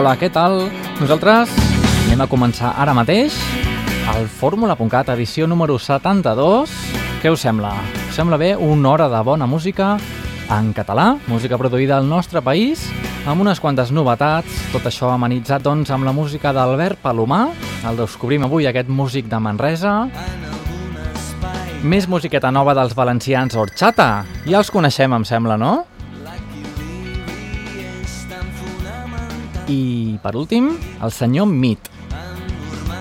Hola, què tal? Nosaltres anem a començar ara mateix el Fórmula.cat, edició número 72. Què us sembla? Us sembla bé una hora de bona música en català, música produïda al nostre país, amb unes quantes novetats, tot això amenitzat doncs, amb la música d'Albert Palomar, el descobrim avui aquest músic de Manresa, més musiqueta nova dels valencians Orxata. Ja els coneixem, em sembla, no? I, per últim, el senyor Mit.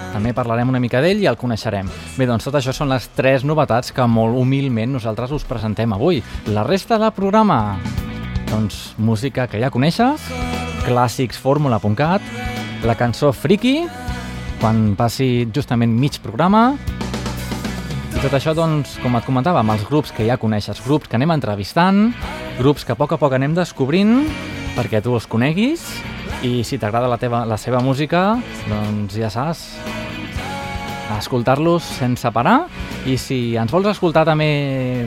També parlarem una mica d'ell i el coneixerem. Bé, doncs tot això són les tres novetats que molt humilment nosaltres us presentem avui. La resta del programa, doncs música que ja coneixes, clàssics fórmula.cat, la cançó Friki, quan passi justament mig programa, i tot això, doncs, com et comentava, amb els grups que ja coneixes, grups que anem entrevistant, grups que a poc a poc anem descobrint perquè tu els coneguis i si t'agrada la, teva, la seva música, doncs ja saps, escoltar-los sense parar. I si ens vols escoltar també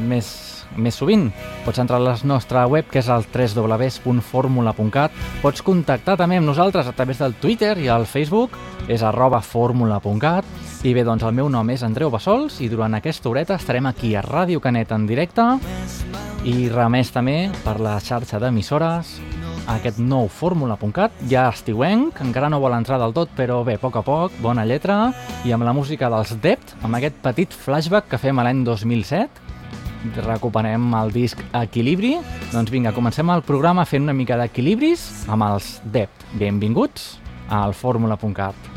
més, més sovint, pots entrar a la nostra web que és el www.formula.cat pots contactar també amb nosaltres a través del Twitter i al Facebook és arroba i bé, doncs el meu nom és Andreu Bassols i durant aquesta horeta estarem aquí a Ràdio Canet en directe. I remès també per la xarxa d'emissores aquest nou fórmula.cat, ja estiuenc, encara no vol entrar del tot, però bé, a poc a poc, bona lletra, i amb la música dels Dept, amb aquest petit flashback que fem l'any 2007, recuperem el disc Equilibri, doncs vinga, comencem el programa fent una mica d'equilibris amb els Dept. Benvinguts al fórmula.cat.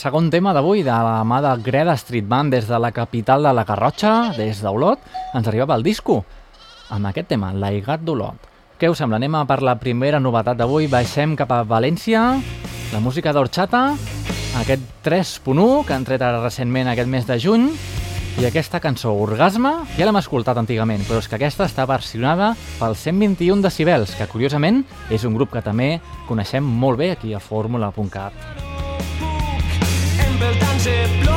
segon tema d'avui de la mà de Greda Street Band des de la capital de la Garrotxa, des d'Olot, ens arribava el disco amb aquest tema, l'Aigat d'Olot. Què us sembla? Anem a per la primera novetat d'avui, baixem cap a València, la música d'Orxata, aquest 3.1 que han tret ara recentment aquest mes de juny, i aquesta cançó, Orgasme, ja l'hem escoltat antigament, però és que aquesta està versionada pel 121 decibels, que curiosament és un grup que també coneixem molt bé aquí a fórmula.cat. friendship.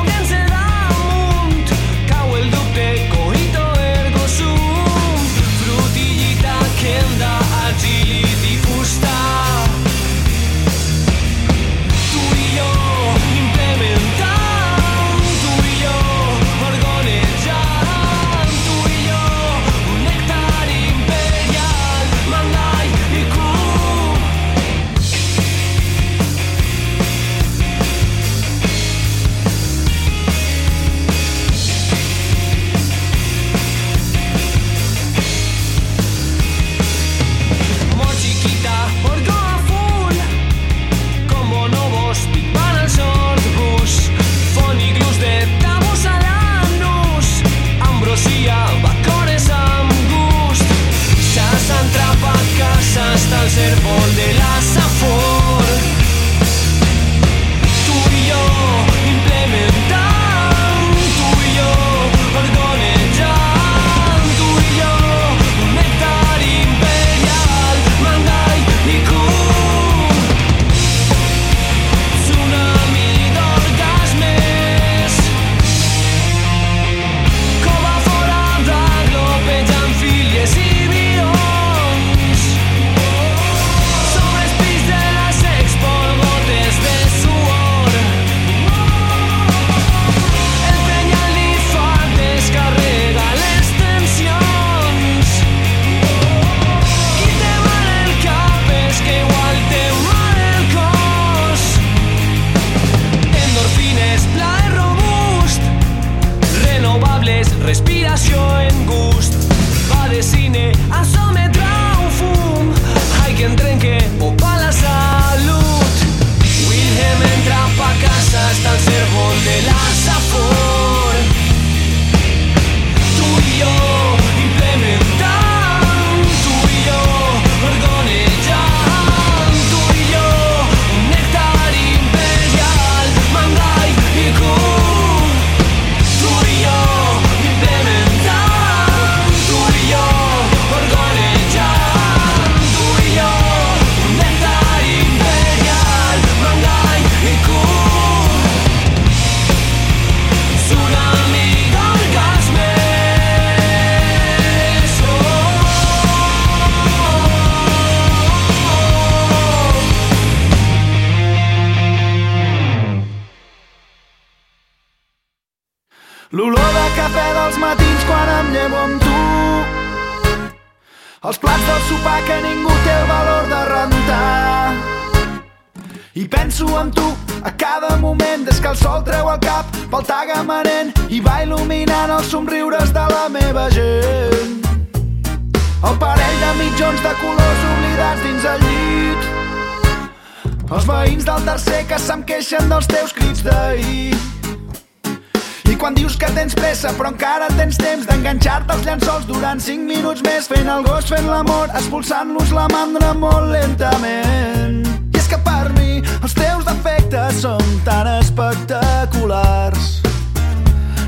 Durant 5 minuts més fent el gos, fent l'amor, expulsant-los la mandra molt lentament. I és que per mi els teus defectes són tan espectaculars.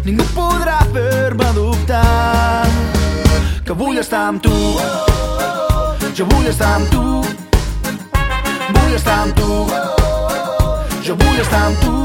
Ningú podrà fer-me dubtar que vull estar amb tu. Jo vull estar amb tu. Vull estar amb tu. Jo vull estar amb tu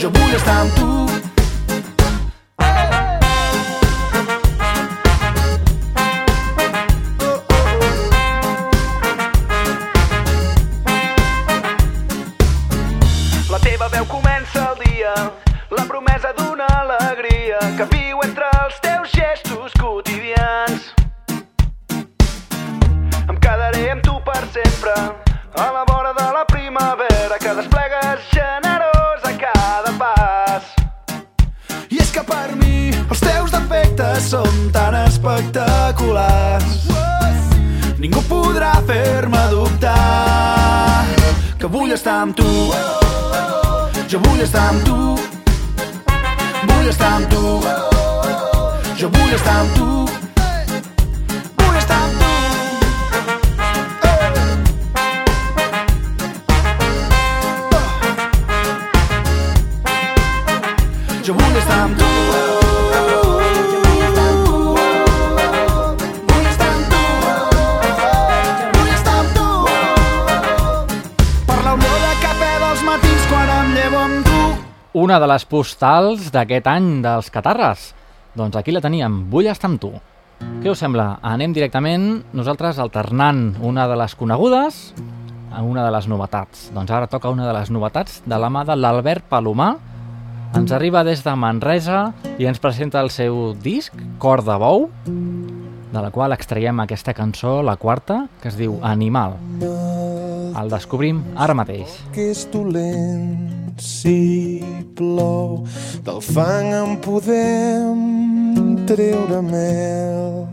Jo vull estar amb tu. La teva veu comença el dia, la promesa d'una alegria que viu entre els teus gestos quotidians. Em quedaré amb tu per sempre, a la tan espectaculars. Ningú podrà fer-me dubtar que vull estar amb tu. Jo vull estar amb tu. Vull estar amb tu. Jo vull estar amb tu. Una de les postals d'aquest any dels Catarres. Doncs aquí la teníem, vull estar amb tu. Què us sembla? Anem directament nosaltres alternant una de les conegudes a una de les novetats. Doncs ara toca una de les novetats de la mà de l'Albert Palomar. Ens arriba des de Manresa i ens presenta el seu disc, Cor de Bou, de la qual extraiem aquesta cançó, la quarta, que es diu Animal. El descobrim ara mateix. que és dolent si plou del fang en podem treure mel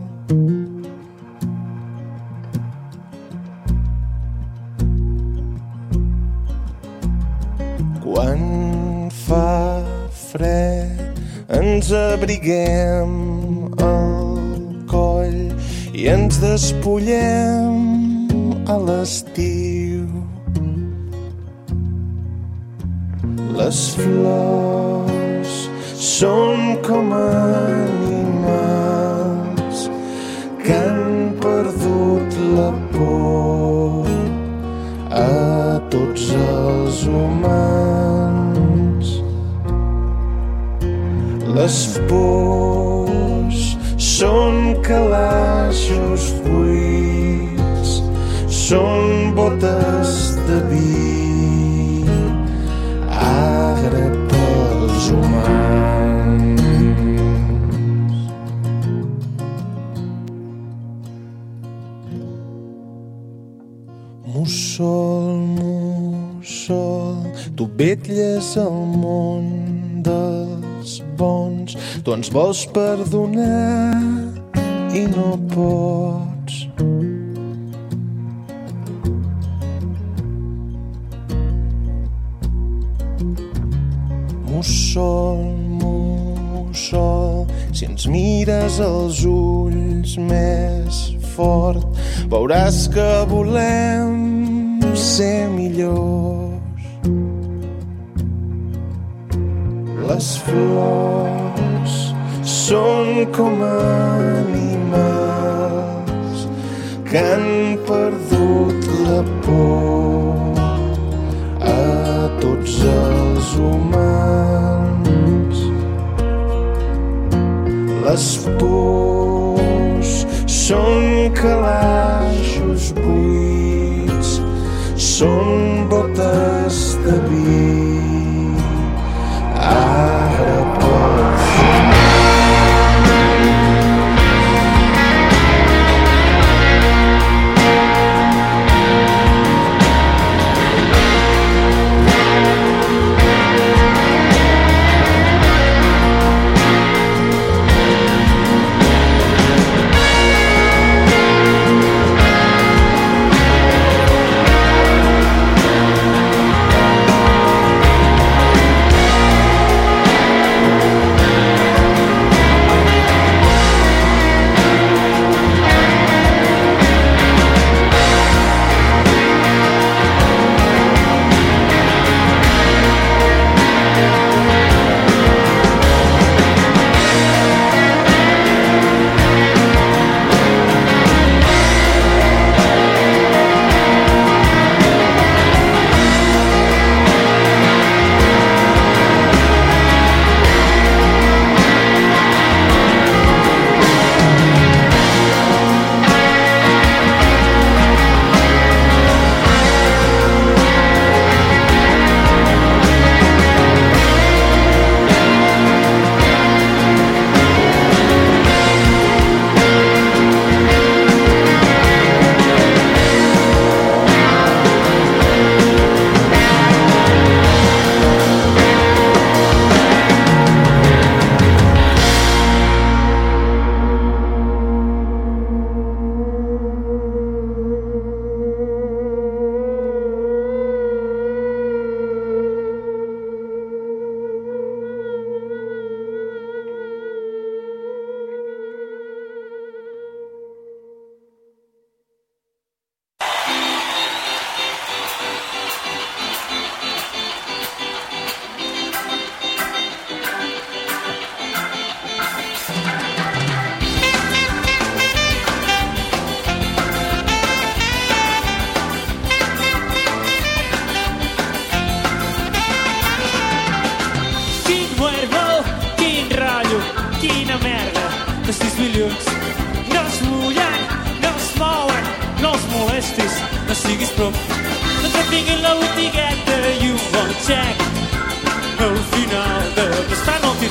quan fa fred ens abriguem al coll i ens despullem a l'estiu Les flors són com animals que han perdut la por a tots els humans. Les pors són calaixos buits, són botes de vi vetlles el món dels bons, tu ens vols perdonar i no pots. Mussol, mussol, si ens mires els ulls més fort, veuràs que volem ser millors. Les flors són com animals que han perdut la por a tots els humans. Les pors són calaixos buits, són botes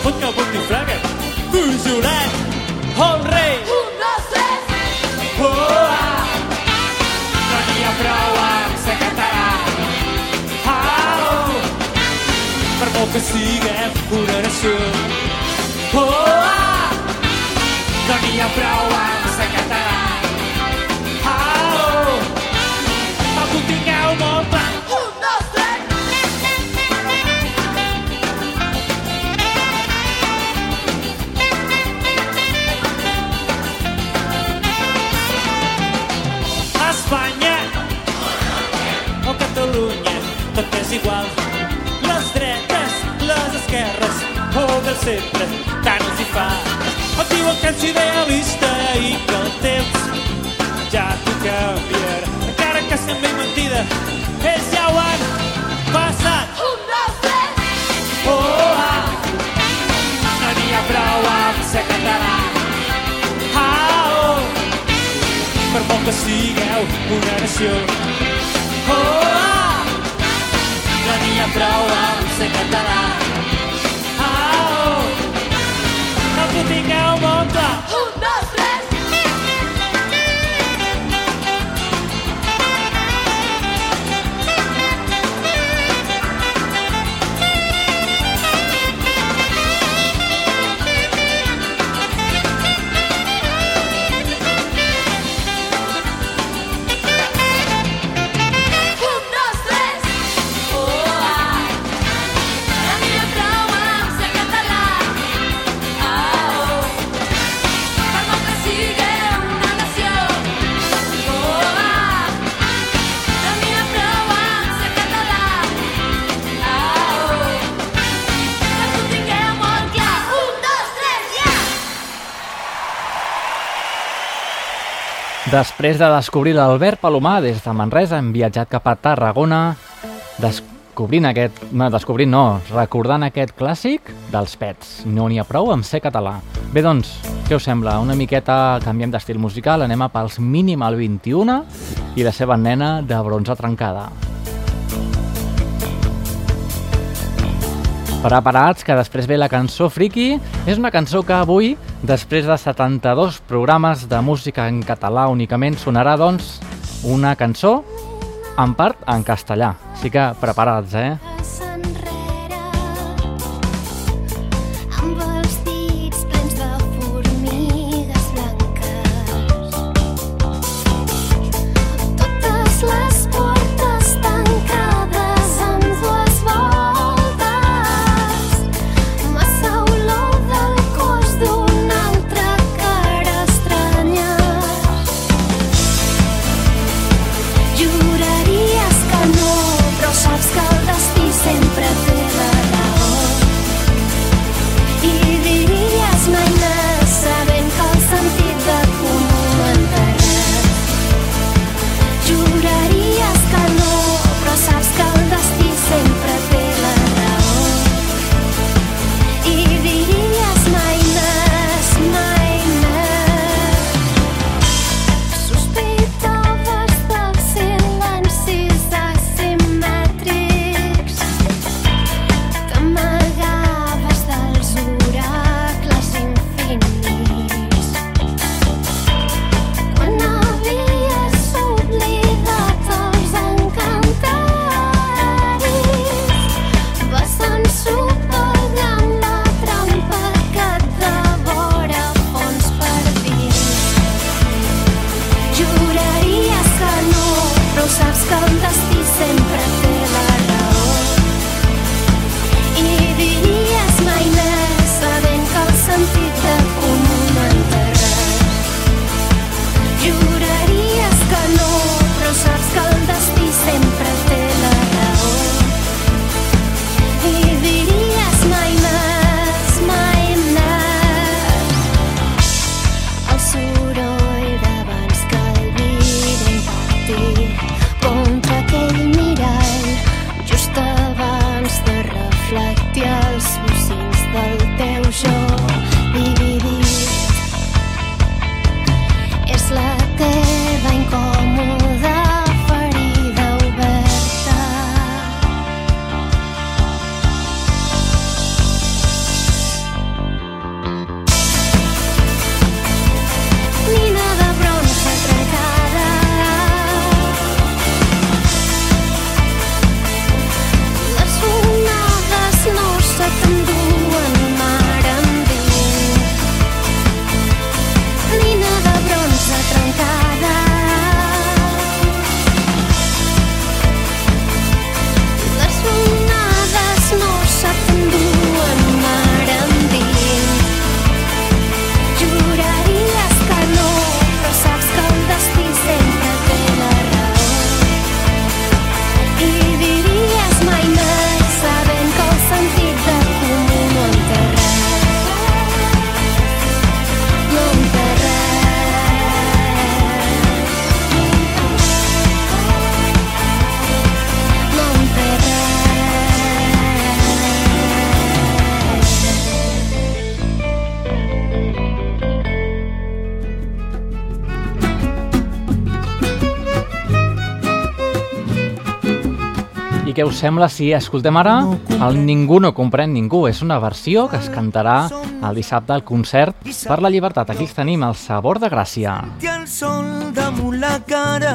Пока-пока. Centre, tant els hi fa. Et diuen que ets idealista i que el temps ja t'ho canviarà. Encara que sembli mentida, ells ja ho han passat. Un, dos, tres. Oh, ah. No n'hi ha prou amb ser català. Ah, oh. Per molt que sigueu una nació. Oh, ah. No n'hi ha prou amb ser català. No que ho Després de descobrir l'Albert Palomar des de Manresa hem viatjat cap a Tarragona descobrint aquest... No, descobrint no, recordant aquest clàssic dels pets. No n'hi ha prou amb ser català. Bé, doncs, què us sembla? Una miqueta canviem d'estil musical, anem a pels mínim al 21 i la seva nena de bronze trencada. Preparats, que després ve la cançó Friki. És una cançó que avui, després de 72 programes de música en català únicament, sonarà, doncs, una cançó en part en castellà. Així que preparats, eh? Us sembla si escoltem ara el Ningú no comprèn ningú? És una versió que es cantarà el dissabte al concert per la llibertat. Aquí tenim, el sabor de Gràcia. Té el sol damunt la cara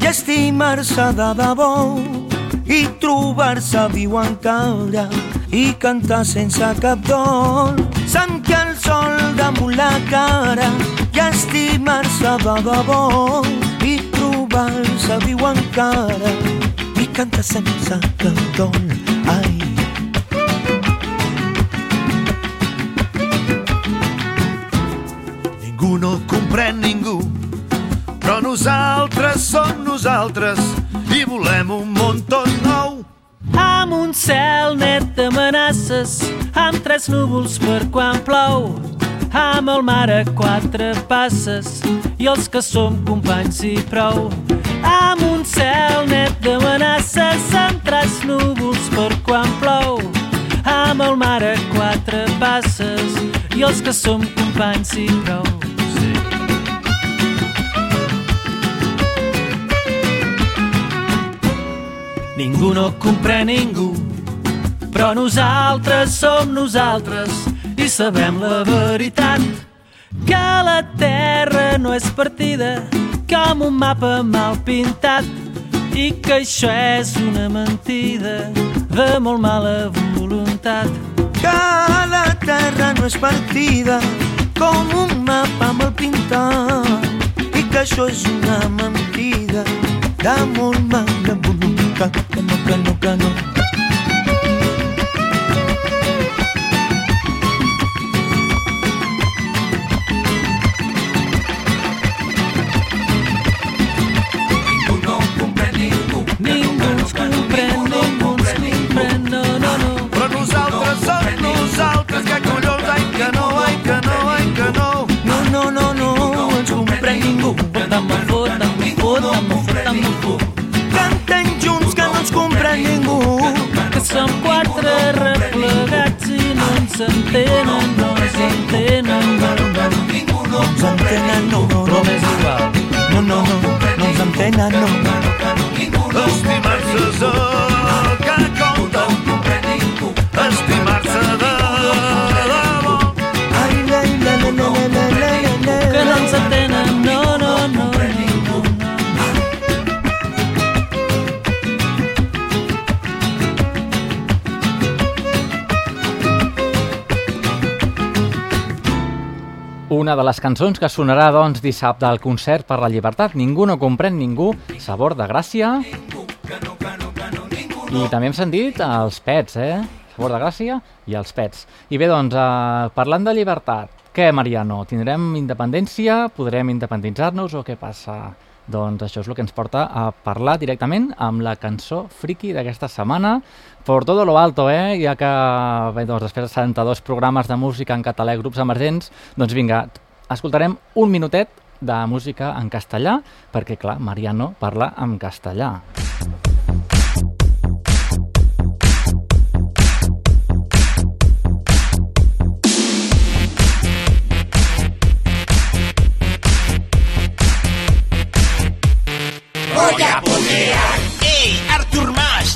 i estimar-se de debò i trobar-se viu encara i cantar sense cap dol. Sentir el sol damunt la cara i estimar-se de debò i trobar-se viu encara i cantar sense dol. Ai, Ningú no comprèn ningú, però nosaltres som nosaltres i volem un món tot nou. Amb un cel net d'amenaces, amb tres núvols per quan plou, amb el mar a quatre passes i els que som companys i prou. Amb un cel net d'amenaces, amb tres núvols per quan plou, amb el mar a quatre passes i els que som companys i prou. Ningú no comprèn ningú, però nosaltres som nosaltres i sabem la veritat. Que la Terra no és partida com un mapa mal pintat i que això és una mentida de molt mala voluntat. que la terra no és partida com un mapa mal pintat i que això és una mentida de molt mala voluntat que no, que no, que no. Ningú. Fotem-me, fotem-me, fotem-me, fotem-me, fotem Cantem junts que no ens comprèn ningú. que som quatre replegats i no ens entenen, no ens entenen, no, no, No ens entenen, no, no, no. és igual. No, no, no, no ens entenen, no. Estimar-se és Una de les cançons que sonarà, doncs, dissabte al concert per la llibertat. Ningú no comprèn ningú, sabor de gràcia. I també hem sentit els pets, eh? Sabor de gràcia i els pets. I bé, doncs, eh, parlant de llibertat, què, Mariano? Tindrem independència? Podrem independitzar-nos o què passa? Doncs això és el que ens porta a parlar directament amb la cançó friki d'aquesta setmana. Por todo lo alto, eh? Ja que bé, doncs, després de 72 programes de música en català i grups emergents, doncs vinga, escoltarem un minutet de música en castellà, perquè, clar, Mariano parla en castellà. ¡Ey, Artur Mas!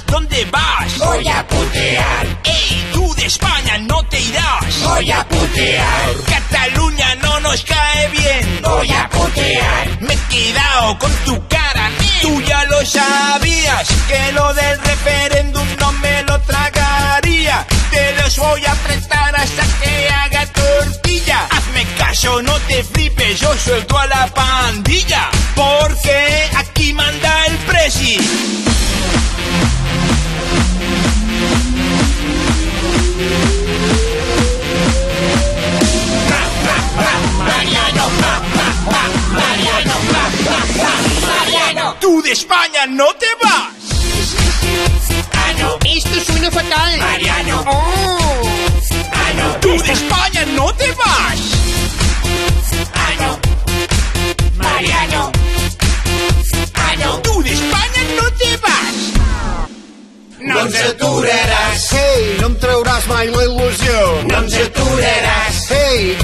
¿Dónde vas? Voy a putear. ¡Ey, tú de España no te irás! Voy a putear. Cataluña no nos cae bien. Voy a putear. Me he quedado con tu cara, ¿eh? Tú ya lo sabías, que lo del referéndum no me lo tragaría. Te los voy a prestar hasta que haga tortilla. Caso, no te flipes, yo suelto a la pandilla. Porque aquí manda el presi. Tú de España no te vas.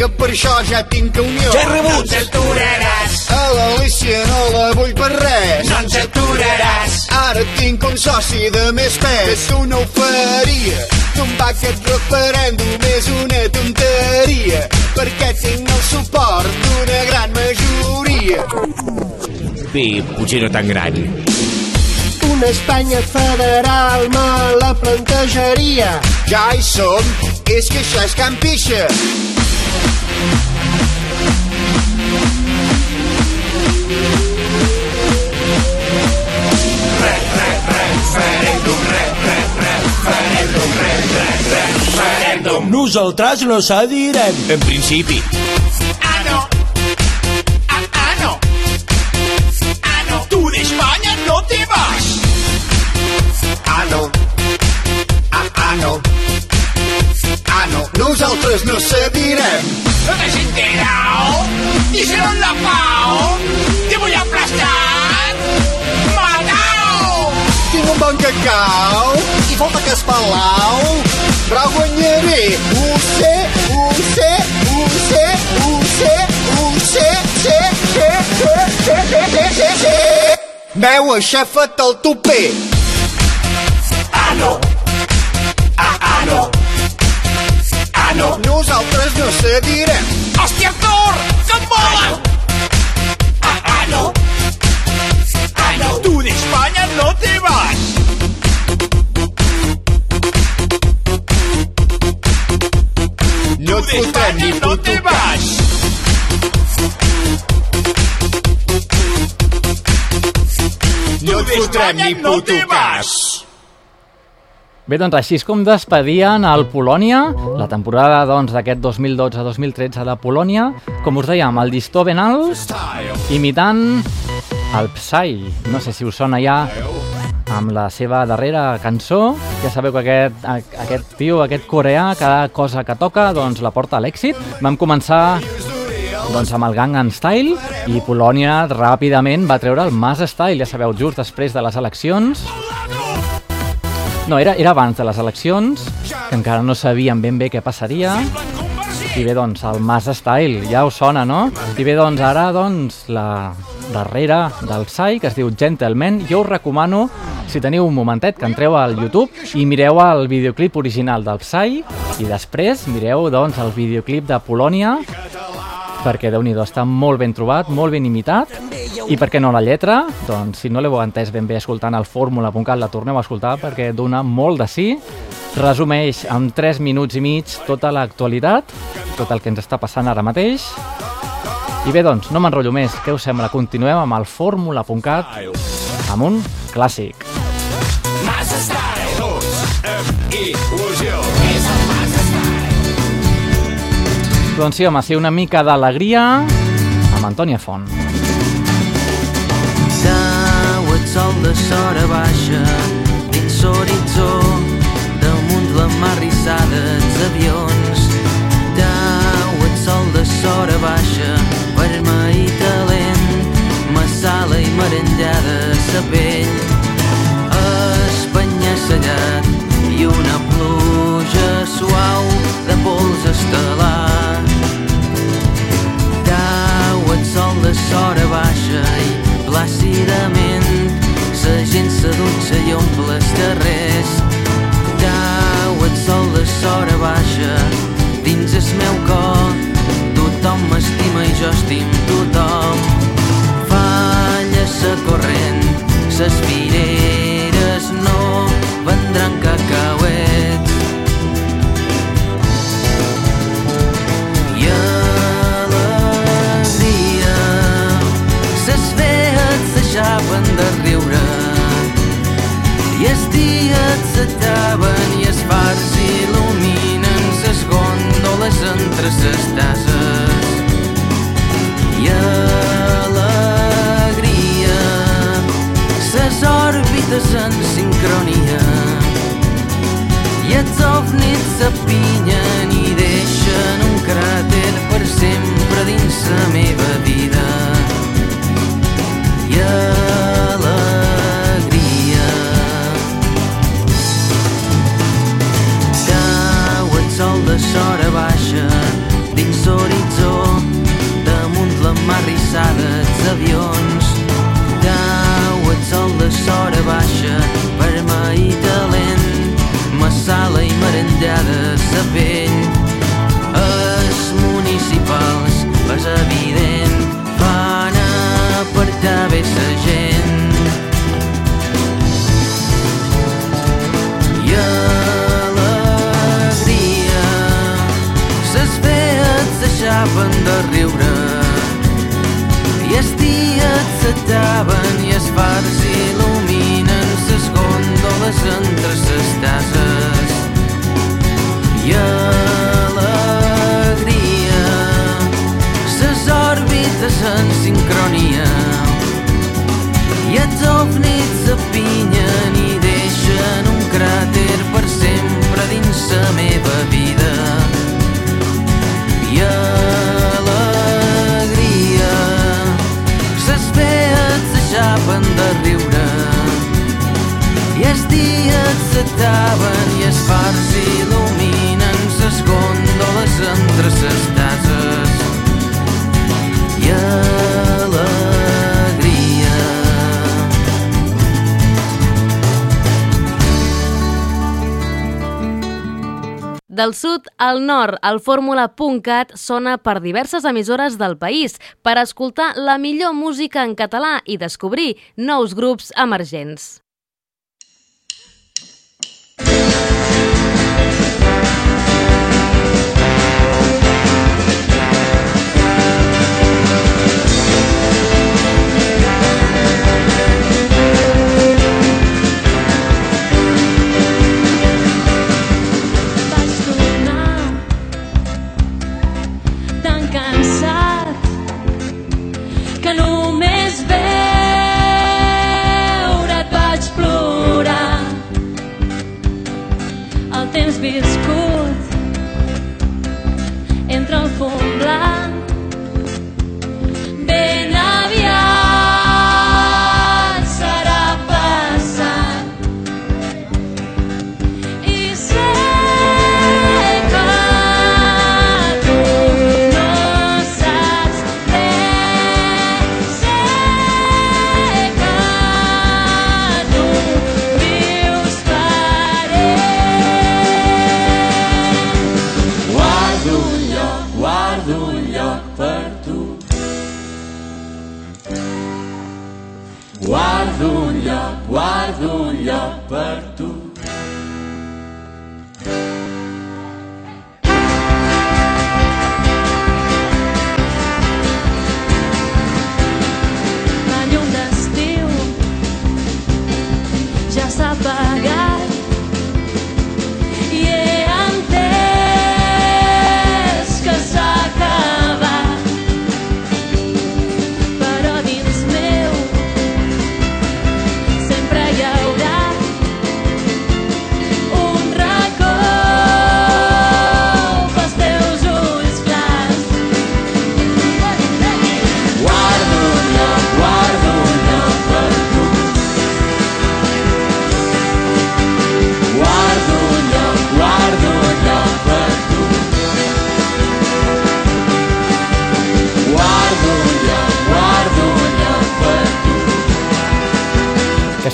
Que per això ja tinc unió. Ja he rebut. No ens aturaràs. A l'Alicia no la vull per res. No ens aturaràs. Ara tinc un soci de més pes. Que tu no ho faria. Tombar aquest referèndum és una tonteria. Perquè tinc el suport d'una gran majoria. Bé, potser no tan gran. Una Espanya federal me la plantejaria. Ja hi som, és que això és Can Pixa. Nosaltres no cedirem. En principi. Ah, no. Ah, ah, no. Ah, no. Tú de España no te vas. Ah, no. Ah, ah, no. Ah, no. Nosaltres no cedirem. ¿No te has enterado? Díselo en la FAO. Te voy a aplastar. Matao. Tinc un bon cacau i falta que es palau. Però guanyaré. Ho sé, ho sé, ho sé, ho sé, ho sé, sé, sé, sé, sé, sé, sé, sé, sé. Veu, aixafa't el toper. Ah, no. Ah, ah, no. Ah, no. Nosaltres no cedirem. Hòstia, Thor! Que et mola! Ah, ah, no. Ah, no. Tú de España no te vas. No et fotrem ni no puto te vas. No et fotrem ni puto vas. Bé, doncs així és com despedien el Polònia, la temporada doncs, d'aquest 2012-2013 de Polònia, com us dèiem, el llistó ben alt, imitant el Psy. No sé si us sona ja amb la seva darrera cançó. Ja sabeu que aquest, aquest tio, aquest coreà, cada cosa que toca doncs, la porta a l'èxit. Vam començar doncs, amb el Gangnam Style i Polònia ràpidament va treure el Mas Style, ja sabeu, just després de les eleccions. No, era, era abans de les eleccions, que encara no sabíem ben bé què passaria. I bé, doncs, el Mas Style, ja us sona, no? I bé, doncs, ara, doncs, la darrera del Psy, que es diu Gentleman, jo us recomano, si teniu un momentet, que entreu al YouTube i mireu el videoclip original del Psy i després mireu, doncs, el videoclip de Polònia perquè déu nhi està molt ben trobat, molt ben imitat. I per què no la lletra? Doncs si no l'heu entès ben bé escoltant el fórmula.cat la torneu a escoltar perquè dona molt de sí resumeix en 3 minuts i mig tota l'actualitat tot el que ens està passant ara mateix. I bé doncs, no m'enrotllo més. Què us sembla? Continuem amb el fórmula.cat amb un clàssic Doncs sí, home, sí, una mica d'alegria amb Antònia Font. Dau et sol de sora baixa dins l'horitzó damunt la mar rissada els avions. Dau et sol de sora baixa vermell i talent massala i merengada sa pell espanya-sellat i una pluja suau de pols estel·lar de sora baixa i plàcidament la gent se dutxa i omple els carrers. Cau el sol de sora baixa dins el meu cor. Tothom m'estima i jo estim tothom. Falla sa corrent, ses fireres no vendran dies s'acaben i els fars il·luminen ses gòndoles entre ses tases. I alegria, ses òrbites en sincronia. I els ovnis s'apinyen i deixen un cràter per sempre dins la meva hora baixa dins l'horitzó damunt la mar rissada els avions. Cau el sol de l'hora baixa vermell i talent massala i merendada la pell les fars il·luminen ses gòndoles entre ses tases i alegria ses òrbites en sincronia riure. I els dies s'ataven i els fars il·luminen les gòndoles entre s'estats Del sud al nord, el fórmula.cat sona per diverses emissores del país per escoltar la millor música en català i descobrir nous grups emergents.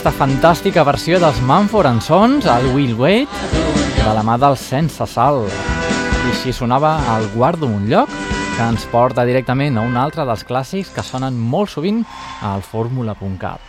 aquesta fantàstica versió dels Manford Sons, al Will Wait, de la mà del Sense Sal. I així sonava el Guardo un lloc, que ens porta directament a un altre dels clàssics que sonen molt sovint al fórmula.cat.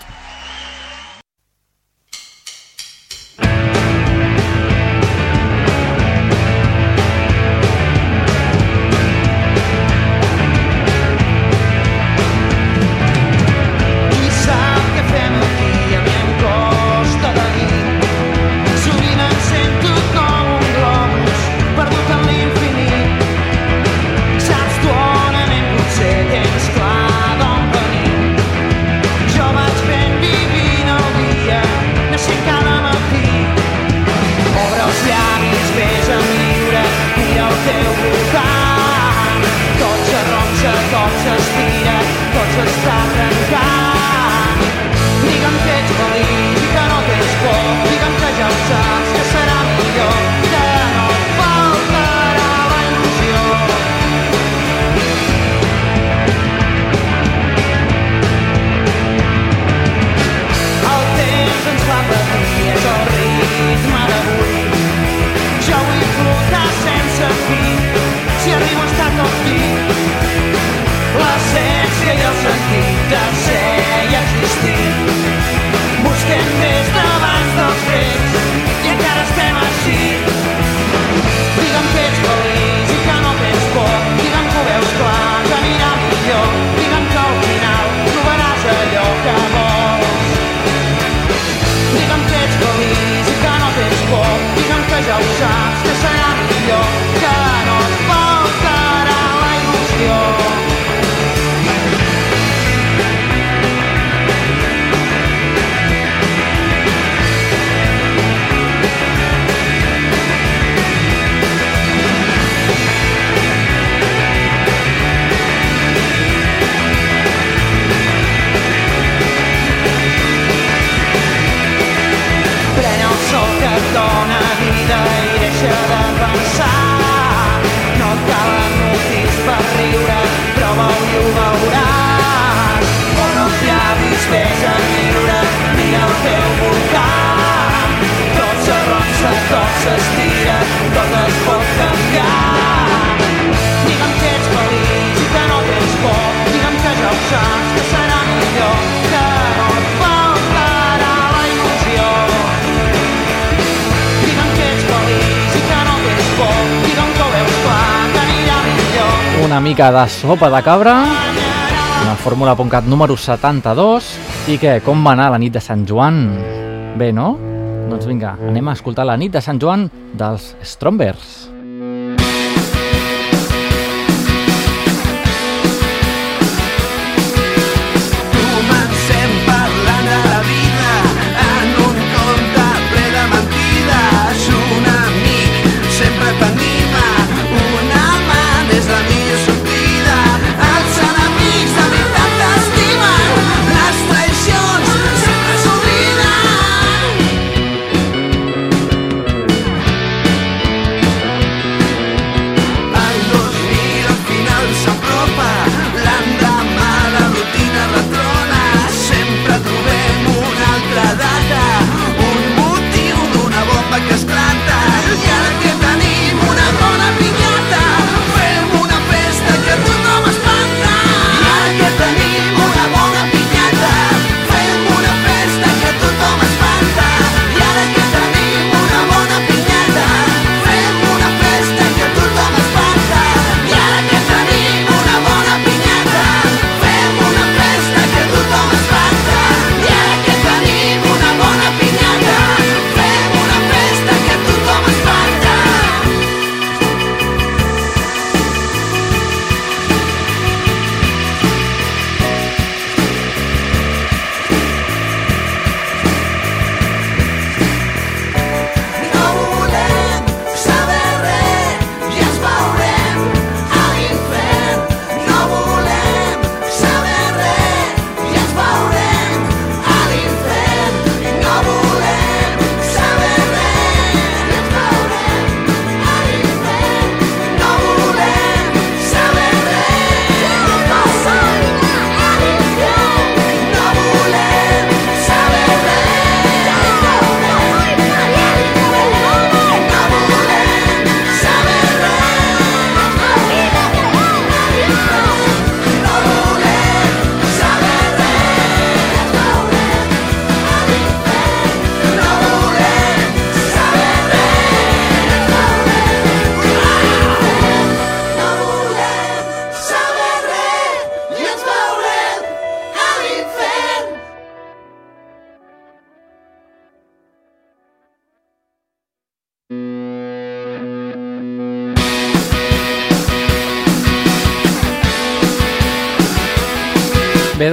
mica de sopa de cabra, una fórmula.cat número 72, i què, com va anar la nit de Sant Joan? Bé, no? Doncs vinga, anem a escoltar la nit de Sant Joan dels Strombers.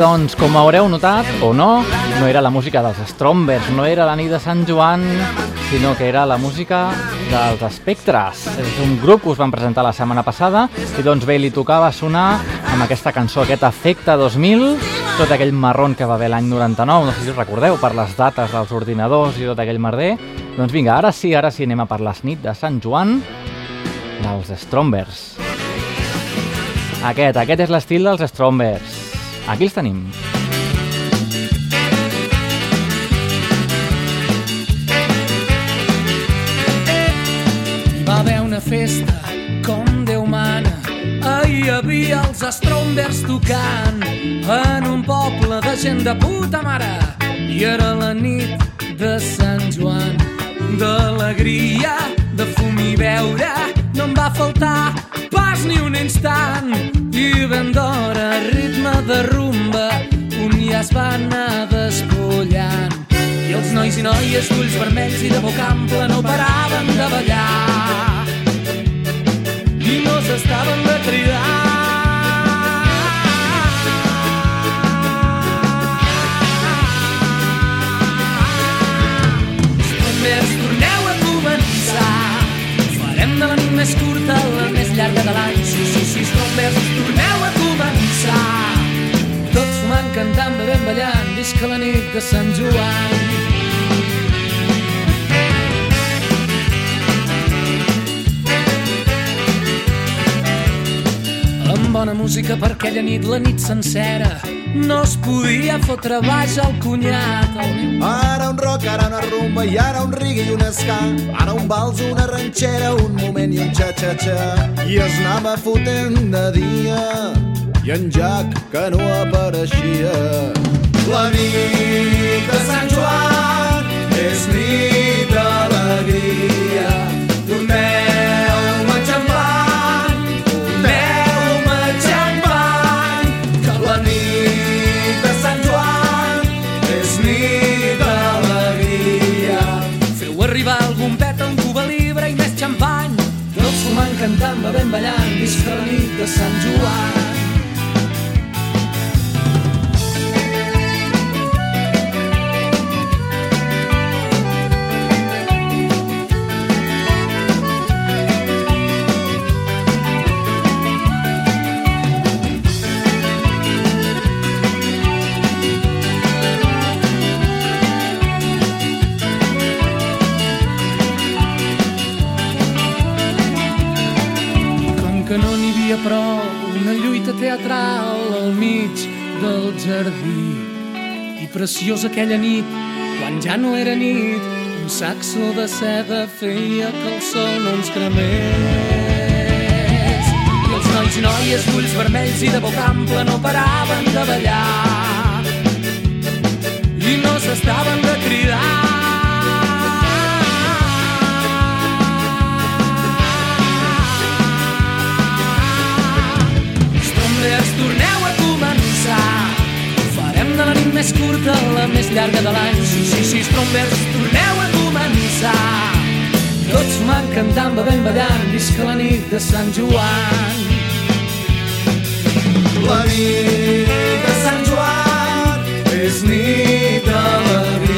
Doncs, com haureu notat, o no, no era la música dels Strombers, no era la nit de Sant Joan, sinó que era la música dels Espectres. És un grup que us van presentar la setmana passada i doncs bé, li tocava sonar amb aquesta cançó, aquest efecte 2000, tot aquell marron que va haver l'any 99, no sé si us recordeu, per les dates dels ordinadors i tot aquell merder. Doncs vinga, ara sí, ara sí, anem a per les nit de Sant Joan dels Strombers. Aquest, aquest és l'estil dels Strombers. Aquí els tenim. Hi va haver una festa com Déu mana. Hi havia els Strombers tocant en un poble de gent de puta mare. I era la nit de Sant Joan, d'alegria, de fum i beure. No em va faltar pas ni un instant. I ben d'hora, ritme de rumba, un ja es va anar despullant. I els nois i noies d'ulls vermells i de boca ampla no paraven de ballar. I no s'estaven de cridar. Farem de la nit més curta la més llarga de l'any. Sí, sí, sí, Strombers, torneu a començar. Tots fumant, cantant, bevent, ballant, visca la nit de Sant Joan. Amb bona música per aquella nit, la nit sencera, no es podia fotre baix al cunyat. El... Ara un rock, ara una rumba i ara un reggae i un ska. Ara un vals, una ranxera, un moment i un xa-xa-xa. I es anava fotent de dia i en Jack que no apareixia. La nit de Sant Joan és nit d'alegria. la ben ballant visca la nit de Sant Joan. Havia prou, una lluita teatral al mig del jardí. I preciosa aquella nit, quan ja no era nit, un saxo de seda feia que el sol no ens cremés. I els nois i noies d'ulls vermells i de boca ampla no paraven de ballar. I no s'estaven de cridar. Estomblers, torneu a començar. Farem de la nit més curta la més llarga de l'any. Sí, sí, sí, Estomblers, torneu a començar. Tots van cantant, bevent, ballant, visca la nit de Sant Joan. La nit de Sant Joan és nit d'alegria.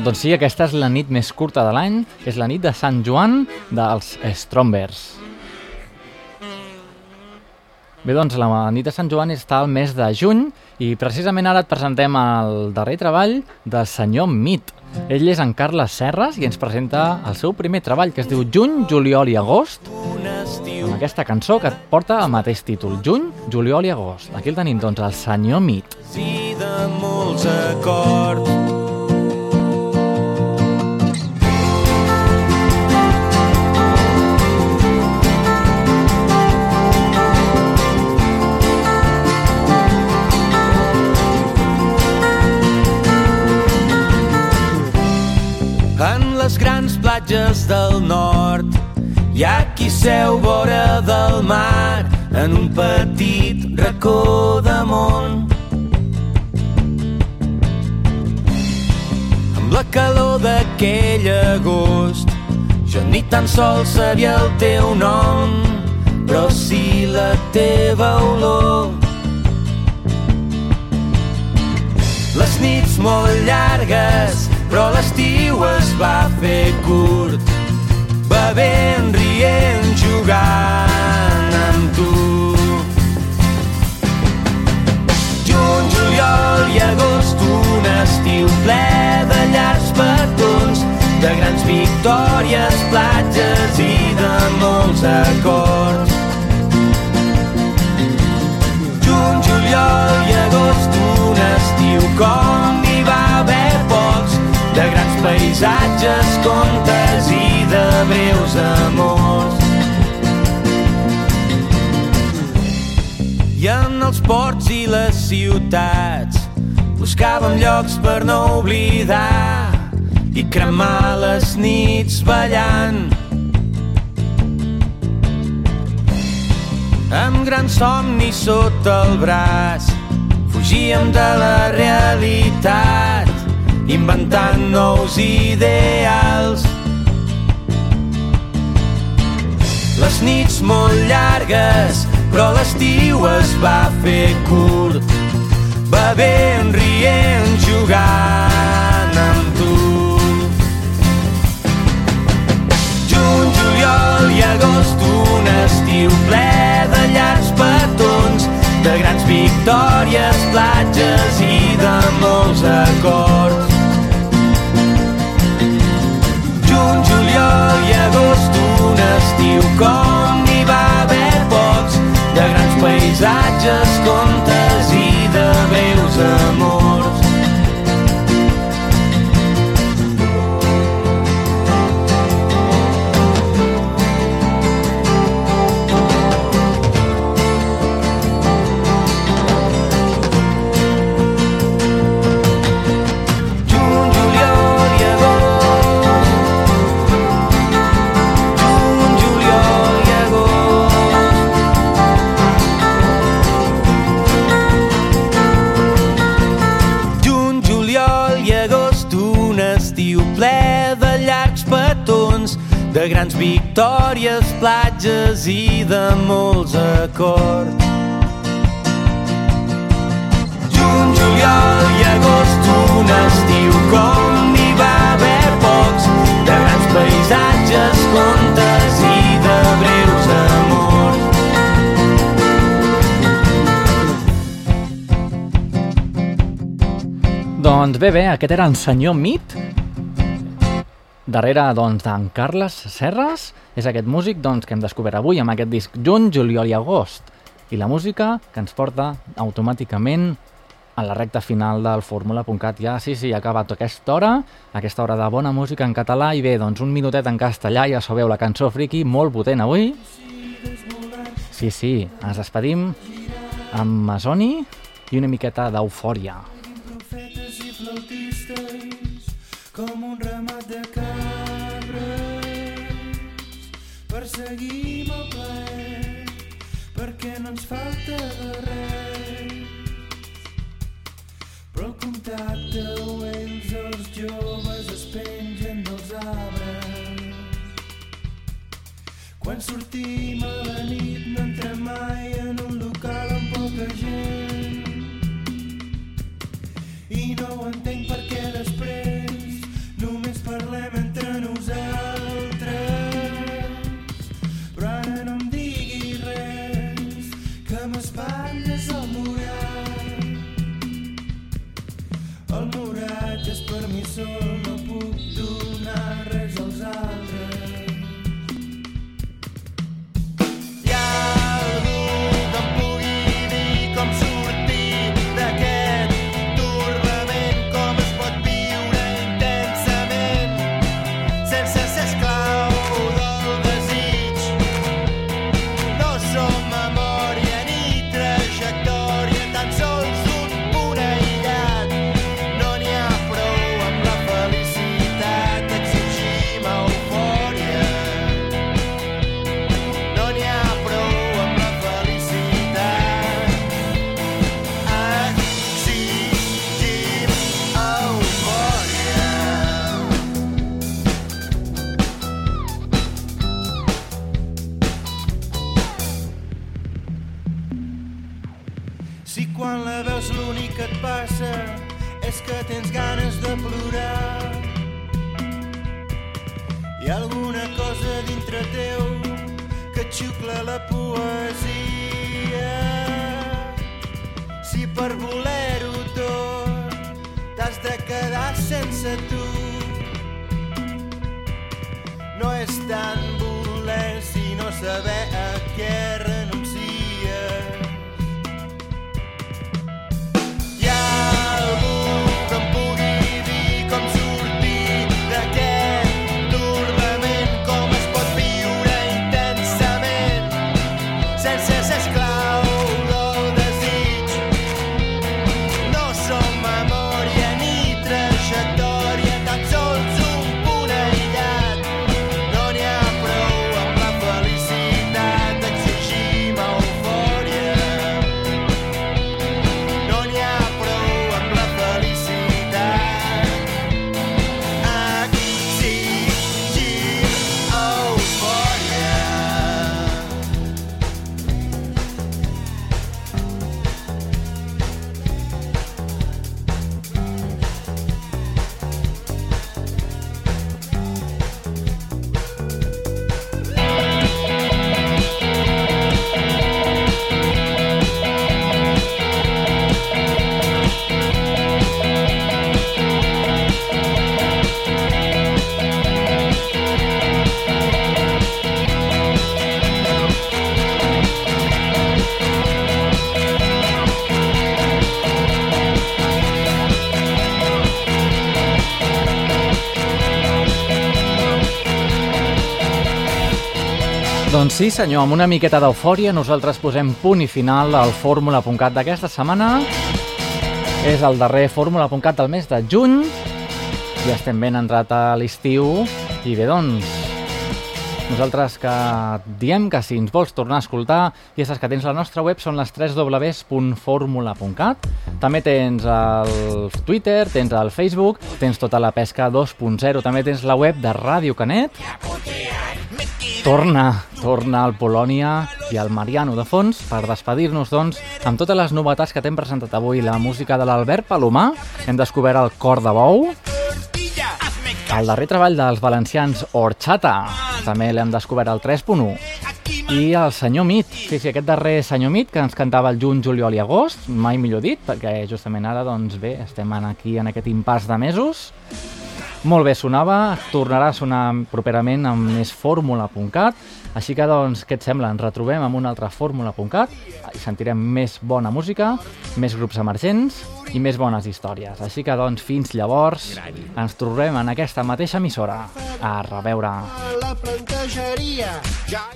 Doncs, sí, aquesta és la nit més curta de l'any, és la nit de Sant Joan dels Strombers. Bé, doncs la nit de Sant Joan està al mes de juny i precisament ara et presentem el darrer treball del senyor Mit. Ell és en Carles Serres i ens presenta el seu primer treball que es diu Juny, Juliol i Agost amb aquesta cançó que porta el mateix títol, Juny, Juliol i Agost. Aquí el tenim, doncs, el senyor Mit. Sí, de molts acords. Platges del nord hi ha qui seu vora del mar en un petit racó de món. Amb la calor d'aquell agost jo ni tan sols sabia el teu nom però sí la teva olor. Les nits molt llargues, però l'estiu es va fer curt. Bevent, rient, jugant amb tu. Juny, juliol i agost, un estiu ple de llargs petons, de grans victòries, platges i de molts acords. Juny, juliol i agost, un estiu com de grans paisatges, contes i de breus amors. I en els ports i les ciutats buscàvem llocs per no oblidar i cremar les nits ballant. Amb grans somnis sota el braç fugíem de la realitat inventant nous ideals. Les nits molt llargues, però l'estiu es va fer curt. Bevent, rient, jugant amb tu. Juny, juliol i agost, un estiu ple de llargs petons, de grans victòries, platges i de molts acords. Agost, un estiu com n'hi va haver pocs, de grans paisatges, contes platges i de molts acords. Juny, juliol i agost, un estiu com n'hi va haver pocs, de grans paisatges, contes i de breus amors. Doncs bé, bé, aquest era en senyor Mit. Darrere, doncs, d'en Carles Serres, és aquest músic doncs, que hem descobert avui amb aquest disc juny, juliol i agost. I la música que ens porta automàticament a la recta final del fórmula.cat. Ja, sí, sí, ha acabat aquesta hora, aquesta hora de bona música en català, i bé, doncs un minutet en castellà, ja sabeu, la cançó friki, molt potent avui. Sí, sí, ens despedim amb Masoni i una miqueta d'eufòria. com un ramat perseguim el plaer perquè no ens falta de res. Però el contacte o ells els joves es pengen dels arbres. Quan sortim a la nit no entrem mai en un local amb poca gent. I no ho entenc Doncs sí, senyor, amb una miqueta d'eufòria nosaltres posem punt i final al fórmula.cat d'aquesta setmana. És el darrer fórmula.cat del mes de juny. Ja estem ben entrat a l'estiu. I bé, doncs, nosaltres que diem que si ens vols tornar a escoltar, ja saps que tens la nostra web, són les www.formula.cat. També tens el Twitter, tens el Facebook, tens tota la pesca 2.0, també tens la web de Ràdio Canet. Torna, torna al Polònia i al Mariano de fons per despedir-nos, doncs, amb totes les novetats que t'hem presentat avui. La música de l'Albert Palomar, hem descobert el cor de bou, el darrer treball dels valencians Orxata, també l'hem descobert al 3.1, i el senyor Mit, sí, sí, aquest darrer senyor Mit que ens cantava el juny, juliol i agost, mai millor dit, perquè justament ara, doncs bé, estem aquí en aquest impàs de mesos. Molt bé, sonava, tornarà a sonar properament amb més fórmula.cat, així que doncs, què et sembla? Ens retrobem amb una altra fórmula.cat i sentirem més bona música, més grups emergents i més bones històries. Així que doncs, fins llavors, ens trobem en aquesta mateixa emissora. A reveure. La plantejaria. Ja